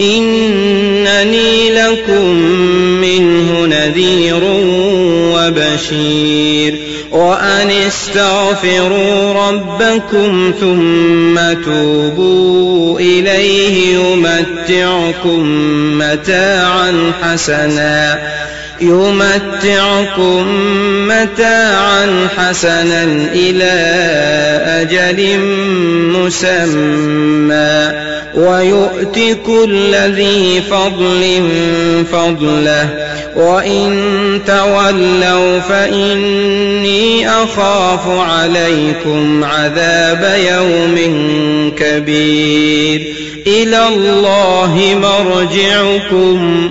إنني لكم منه نذير وبشير. وأن استغفروا ربكم ثم توبوا إليه يمتعكم متاعا حسنا. يمتعكم متاعا حسنا إلى أجل مسمى. ويؤت كل ذي فضل فضله. وإن تولوا فإني أخاف عليكم عذاب يوم كبير. إلى الله مرجعكم.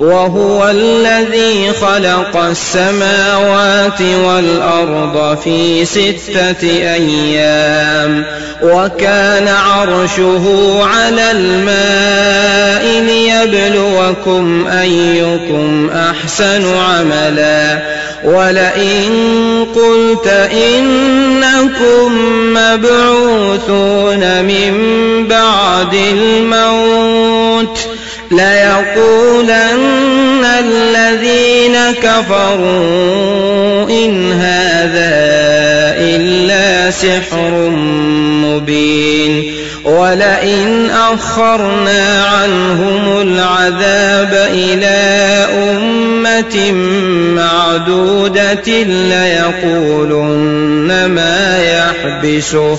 وهو الذي خلق السماوات والأرض في ستة أيام وكان عرشه على الماء ليبلوكم أيكم أحسن عملا. ولئن قلت إنكم مبعوثون من بعد الموت ليقولن الذين كفروا إن هذا إلا سحر مبين ولئن أخرنا عنهم العذاب إلى أمة معدودة ليقولن ما يحبسه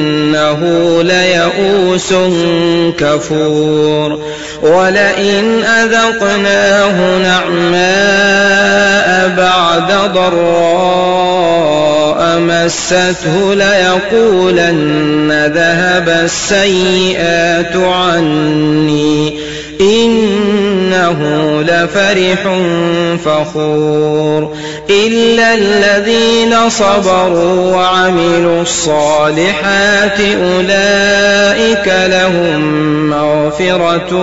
إنه ليئوس كفور. ولئن أذقناه نعماء بعد ضراء مسته ليقولن ذهب السيئات عني. إنه لفرح فخور إلا الذين صبروا وعملوا الصالحات أولئك لهم مغفرة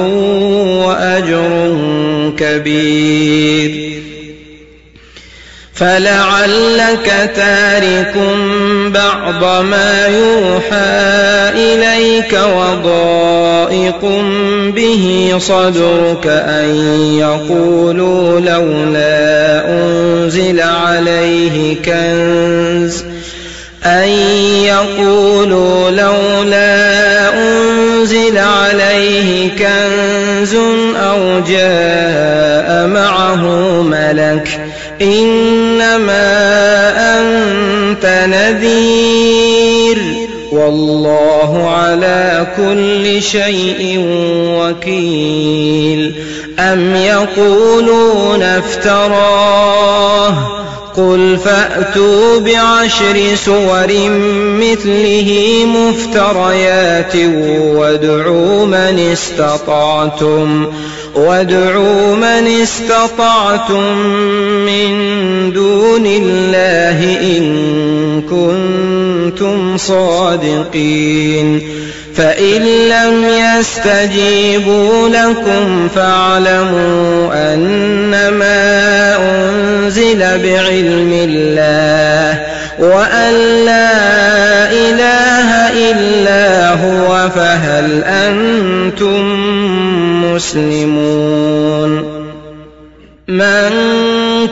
وأجر كبير فلعلك تارك بعض ما يوحى إليك وضائق به صدرك أن يقولوا لولا أنزل عليه كنز أن يقولوا لولا أنزل عليه كنز أو جاء معه ملك إنما أنت نذير. والله على كل شيء وكيل. أم يقولون افتراه. قل فأتوا بعشر سور مثله مفتريات وادعوا من استطعتم. وادعوا من استطعتم من دون الله إن كنتم صادقين. فإن لم يستجيبوا لكم فاعلموا أنما أنزل بعلم الله وأن لا إله إلا هو فهل أنتم مسلمون من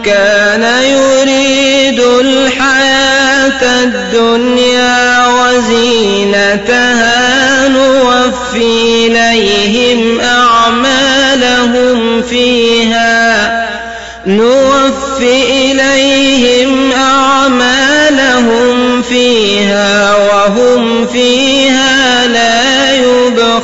كان يريد الحياة الدنيا وزينتها نوفي إليهم أعمالهم فيها. نوفي إليهم أعمالهم فيها وهم فيها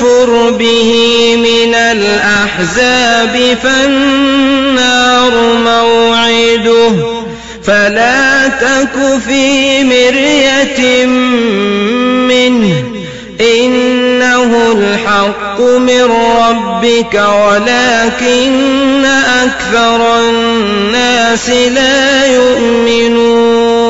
يكفر به من الأحزاب فالنار موعده. فلا تك في مرية منه. إنه الحق من ربك ولكن أكثر الناس لا يؤمنون.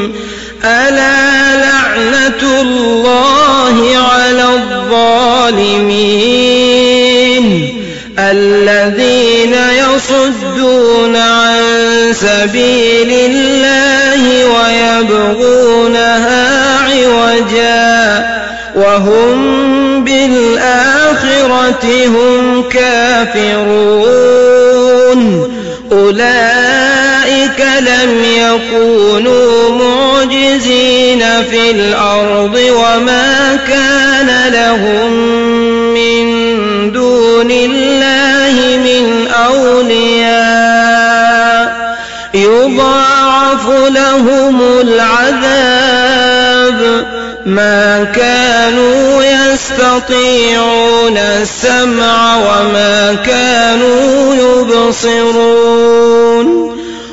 يصدون عن سبيل الله ويبغونها عوجا وهم بالآخرة هم كافرون. أولئك لم يكونوا معجزين في الأرض وما كان لهم من دون الله أولياء يضاعف لهم العذاب ما كانوا يستطيعون السمع وما كانوا يبصرون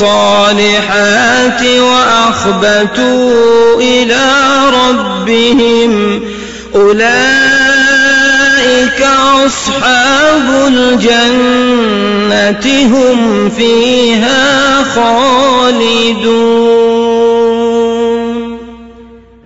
الصالحات وأخبتوا إلى ربهم أولئك أصحاب الجنة هم فيها خالدون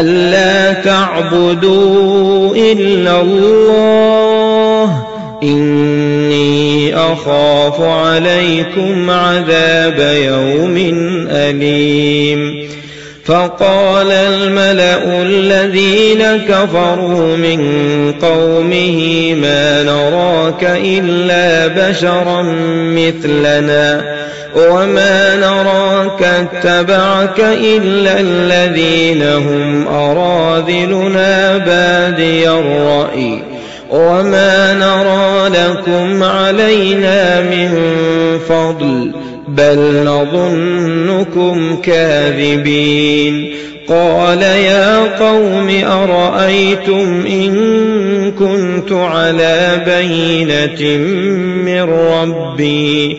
ألا تعبدوا إلا الله. إني أخاف عليكم عذاب يوم أليم. فقال الملأ الذين كفروا من قومه ما نراك إلا بشرا مثلنا. وما نراك اتبعك إلا الذين هم أراذلنا بادي الرأي. وما نرى لكم علينا من فضل بل نظنكم كاذبين. قال يا قوم أرأيتم إن كنت على بينة من ربي؟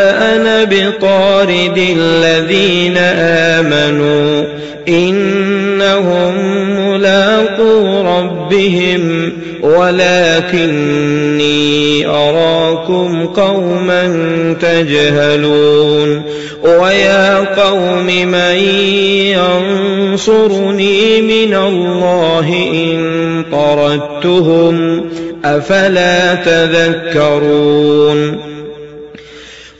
بطارد الذين آمنوا إنهم ملاقو ربهم ولكني أراكم قوما تجهلون ويا قوم من ينصرني من الله إن طردتهم أفلا تذكرون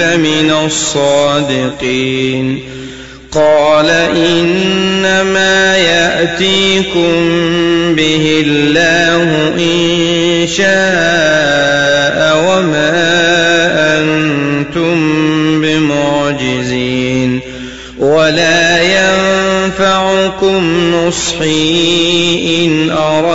من الصادقين. قال إنما يأتيكم به الله إن شاء وما أنتم بمعجزين. ولا ينفعكم نصحي إن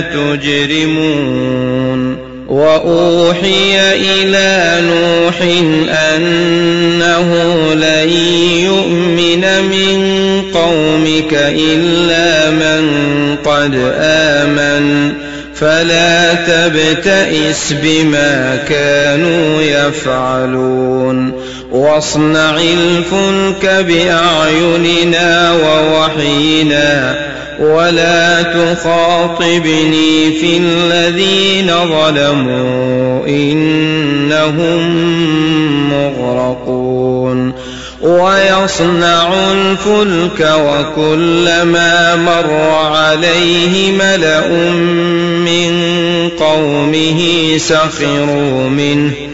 تجرمون وأوحي إلى نوح أنه لن يؤمن من قومك إلا من قد آمن فلا تبتئس بما كانوا يفعلون واصنع الفلك بأعيننا ووحينا ولا تخاطبني في الذين ظلموا إنهم مغرقون ويصنع الفلك وكلما مر عليه ملأ من قومه سخروا منه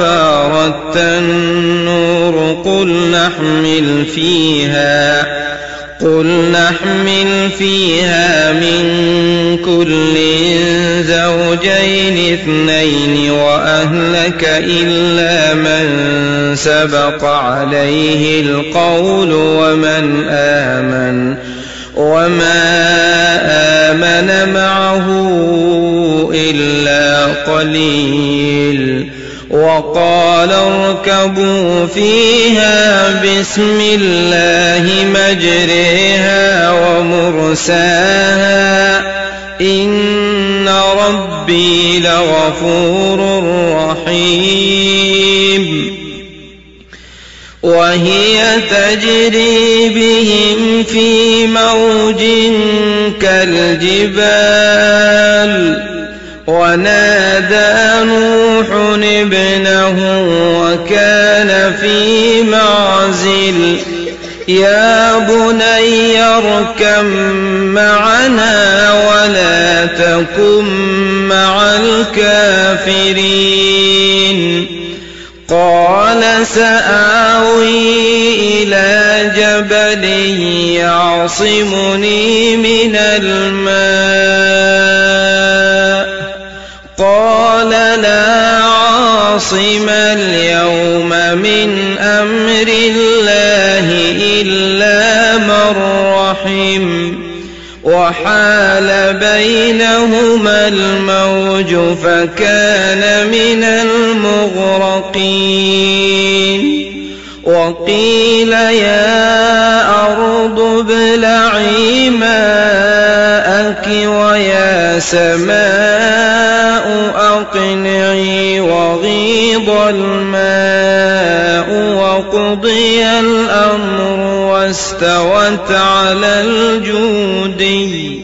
وفارت النور قل نحمل فيها قل نحمل فيها من كل زوجين اثنين وأهلك إلا من سبق عليه القول ومن آمن وما آمن معه إلا قليل. وقال اركبوا فيها بسم الله مجريها ومرساها إن ربي لغفور رحيم. وهي تجري بهم في موج كالجبال. ونادى نوح ابنه وكان في معزل. يا بني اركم معنا ولا تكن مع الكافرين. قال سآوي إلى جبل يعصمني من الماء. عاصم اليوم من أمر الله إلا من رحم. وحال بينهما الموج فكان من المغرقين. وقيل يا أرض ابلعي ماءك ويا سماء أقنعي وغيض الماء وقضي الأمر واستوت على الجودي.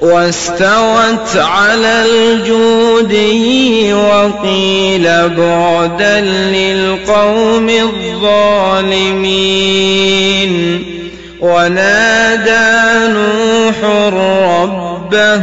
واستوت على الجودي وقيل بعدا للقوم الظالمين ونادى نوح ربه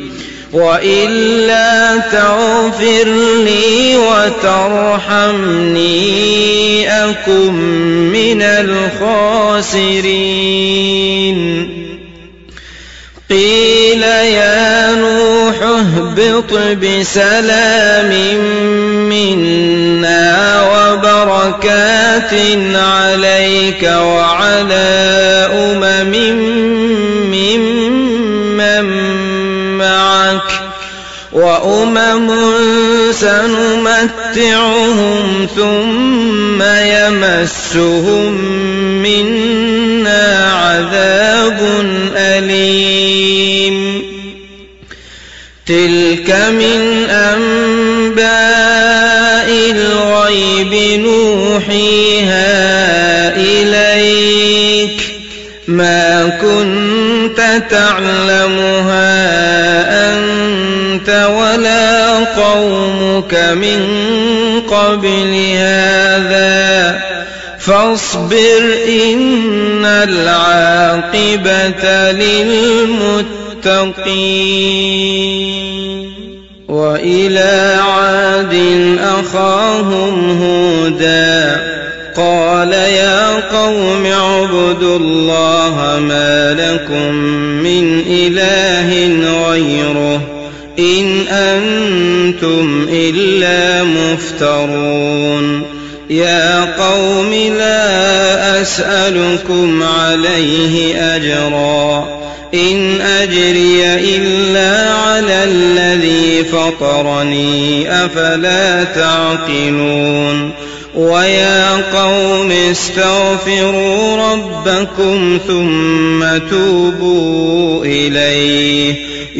وإلا تغفر لي وترحمني أكن من الخاسرين. قيل يا نوح اهبط بسلام منا وبركات عليك وعلى أمم وأمم سنمتعهم ثم يمسهم منا عذاب أليم. تلك من أنباء الغيب نوحيها إليك. ما كنت تعلمها قومك من قبل هذا فاصبر إن العاقبة للمتقين وإلى عاد أخاهم هودا قال يا قوم اعبدوا الله ما لكم من إله غيره إن أنتم إلا مفترون. يا قوم لا أسألكم عليه أجرا. إن أجري إلا على الذي فطرني أفلا تعقلون. ويا قوم استغفروا ربكم ثم توبوا إليه.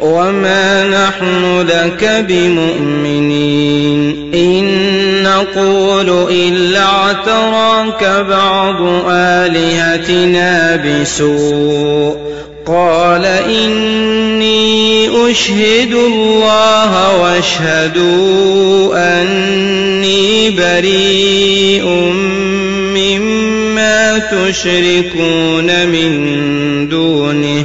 وما نحن لك بمؤمنين إن نقول إلا اعتراك بعض آلهتنا بسوء قال إني أشهد الله واشهدوا أني بريء مما تشركون من دونه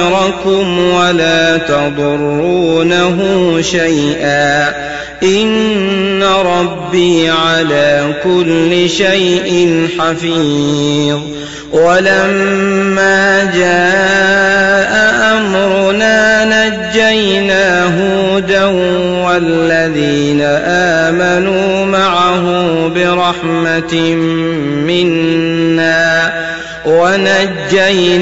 ولا تضرونه شيئا. إن ربي على كل شيء حفيظ. ولما جاء أمرنا نجينا هودا والذين آمنوا معه برحمة منا ونجيناهم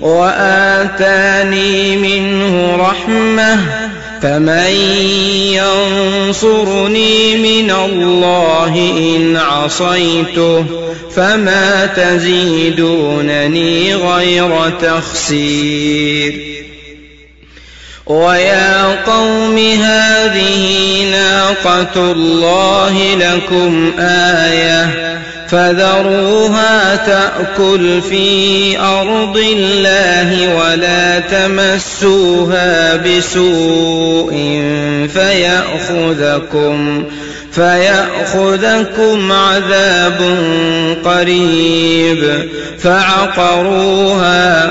وآتاني منه رحمة فمن ينصرني من الله إن عصيته فما تزيدونني غير تخسير. ويا قوم هذه ناقة الله لكم آية فذروها تأكل في أرض الله ولا تمسوها بسوء فيأخذكم فيأخذكم عذاب قريب فعقروها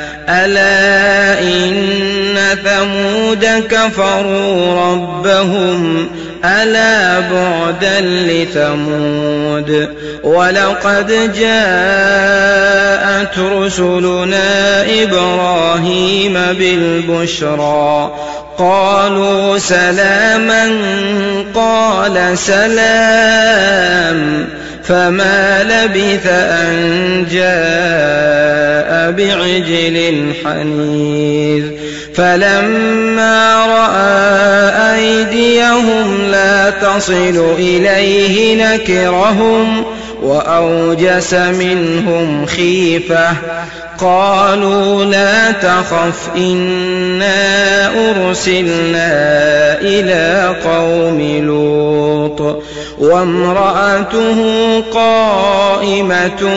ألا إن ثمود كفروا ربهم ألا بعدا لثمود ولقد جاءت رسلنا إبراهيم بالبشرى قالوا سلاما قال سلام فما لبث أن جاء بعجل حنيذ فلما رأى أيديهم لا تصل إليه نكرهم وأوجس منهم خيفة. قالوا لا تخف إنا أرسلنا إلى قوم لوط. وامرأته قائمة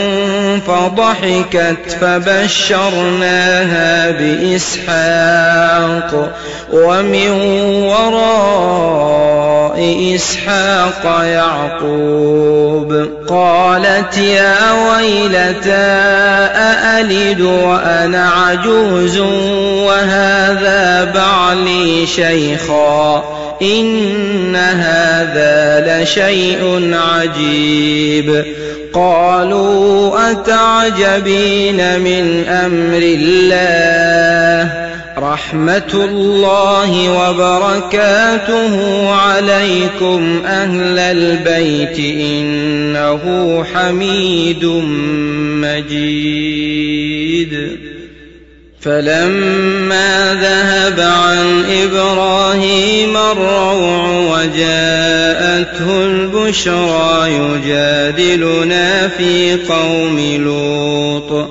فضحكت فبشرناها بإسحاق. ومن وراء إسحاق يعقوب. قالت يا ويلتى أألد وأنا عجوز وهذا بعلي شيخا إن هذا لشيء عجيب قالوا أتعجبين من أمر الله رحمة الله وبركاته عليكم أهل البيت إنه حميد مجيد. فلما ذهب عن إبراهيم الروع وجاءته البشرى يجادلنا في قوم لوط.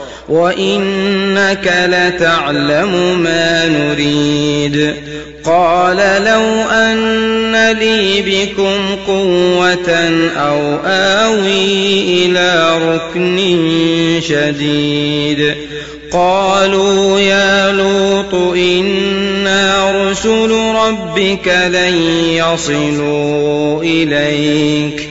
وإنك لتعلم ما نريد قال لو أن لي بكم قوة أو آوي إلى ركن شديد قالوا يا لوط إنا رسل ربك لن يصلوا إليك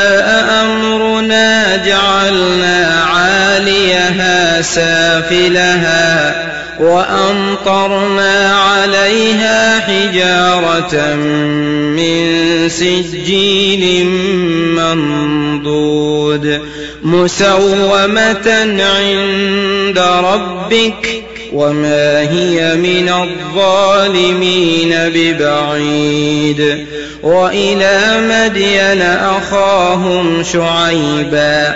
سافلها وأمطرنا عليها حجارة من سجيل منضود مسومة عند ربك وما هي من الظالمين ببعيد وإلى مدين أخاهم شعيبا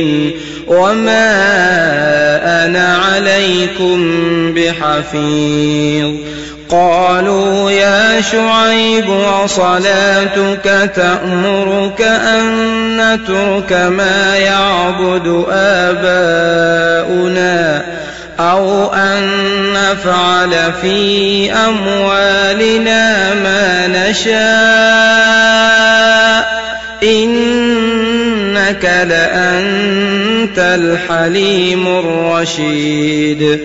وما أنا عليكم بحفيظ قالوا يا شعيب وصلاتك تأمرك أن نترك ما يعبد آباؤنا أو أن نفعل في أموالنا ما نشاء إنك لأنت الحليم الرشيد.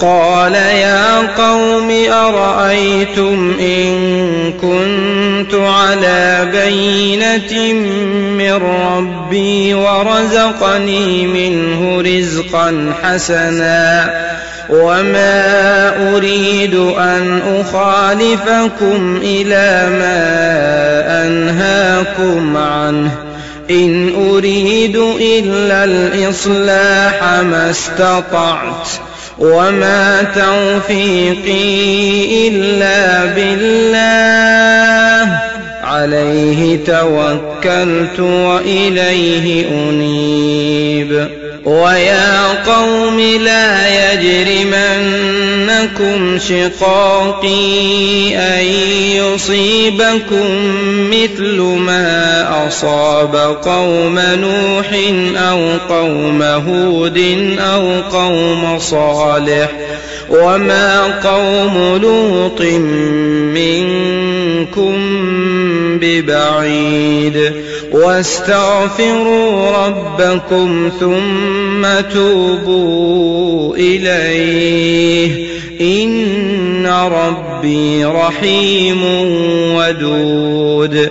قال يا قوم أرأيتم إن كنت على بينة من ربي ورزقني منه رزقا حسنا وما أريد أن أخالفكم إلى ما أنهاكم عنه. إن أريد إلا الإصلاح ما استطعت وما توفيقي إلا بالله. عليه توكلت وإليه أنيب. ويا قوم لا يجرمنكم شقاقي أن يصيبكم مثل ما أصاب قوم نوح أو قوم هود أو قوم صالح وما قوم لوط منكم ببعيد واستغفروا ربكم ثم توبوا إليه إن ربي رحيم ودود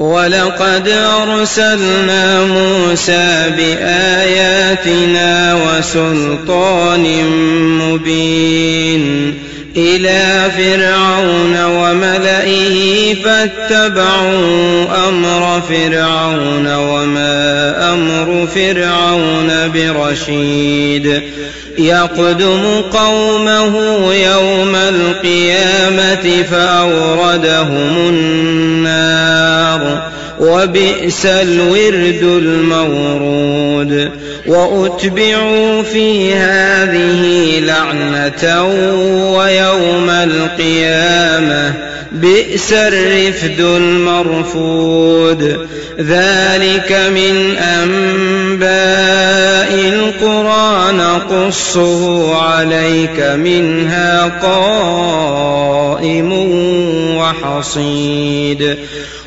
ولقد أرسلنا موسى بآياتنا وسلطان مبين إلى فرعون وملئه فاتبعوا أمر فرعون وما أمر فرعون برشيد. يقدم قومه يوم القيامة فأوردهم النار. وبئس الورد المورود. وأتبعوا في هذه لعنة ويوم القيامة. بئس الرفد المرفود. ذلك من أنباء القرى نقصه عليك منها قائم وحصيد.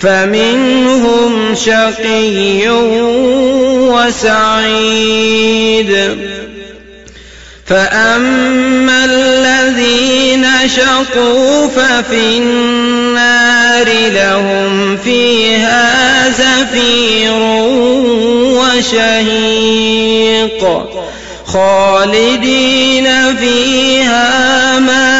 فمنهم شقي وسعيد. فأما الذين شقوا ففي النار لهم فيها زفير وشهيق. خالدين فيها ما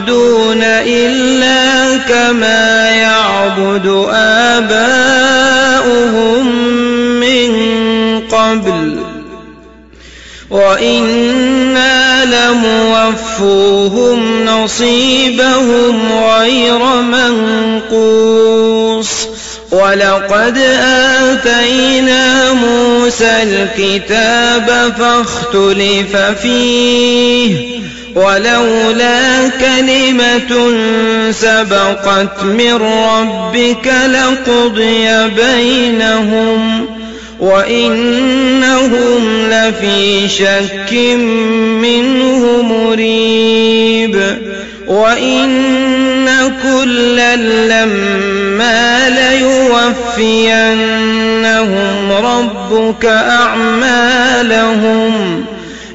يعبدون إلا كما يعبد آباؤهم من قبل. وإنا لموفوهم نصيبهم غير منقوص. ولقد آتينا موسى الكتاب فاختلف فيه. ولولا كلمة سبقت من ربك لقضي بينهم وإنهم لفي شك منه مريب وإن كلا لما ليوفينهم ربك أعمالهم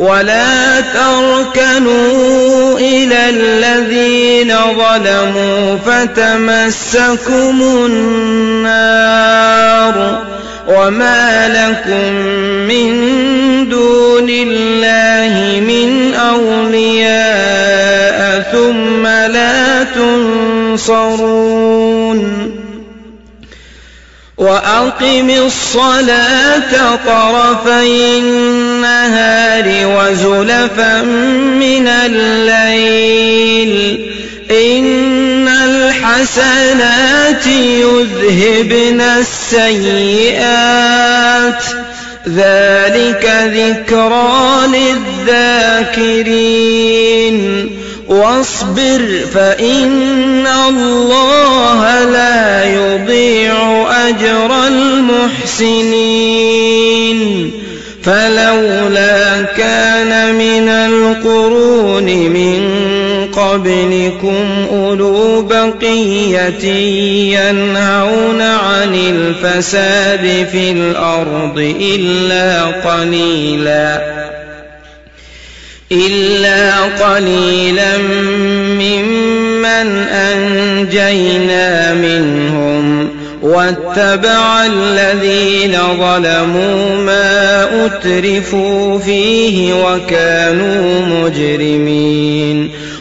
ولا تركنوا إلى الذين ظلموا فتمسكم النار وما لكم من دون الله من أولياء ثم لا تنصرون وأقم الصلاة طرفي النهار وزلفا من الليل. إن الحسنات يذهبن السيئات. ذلك ذكرى للذاكرين. واصبر فإن الله لا يضيع أجر المحسنين. فلولا كان من القرون من قبلكم أولو بقية ينهون عن الفساد في الأرض إلا قليلاً. إلا قليلا ممن أنجينا منهم واتبع الذين ظلموا ما أترفوا فيه وكانوا مجرمين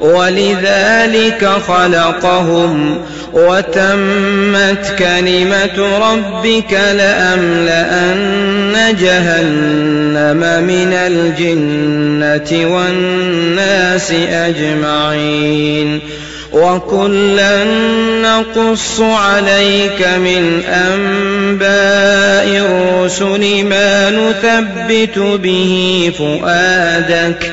ولذلك خلقهم وتمت كلمة ربك لأملأن جهنم من الجنة والناس أجمعين وكلا نقص عليك من أنباء الرسل ما نثبت به فؤادك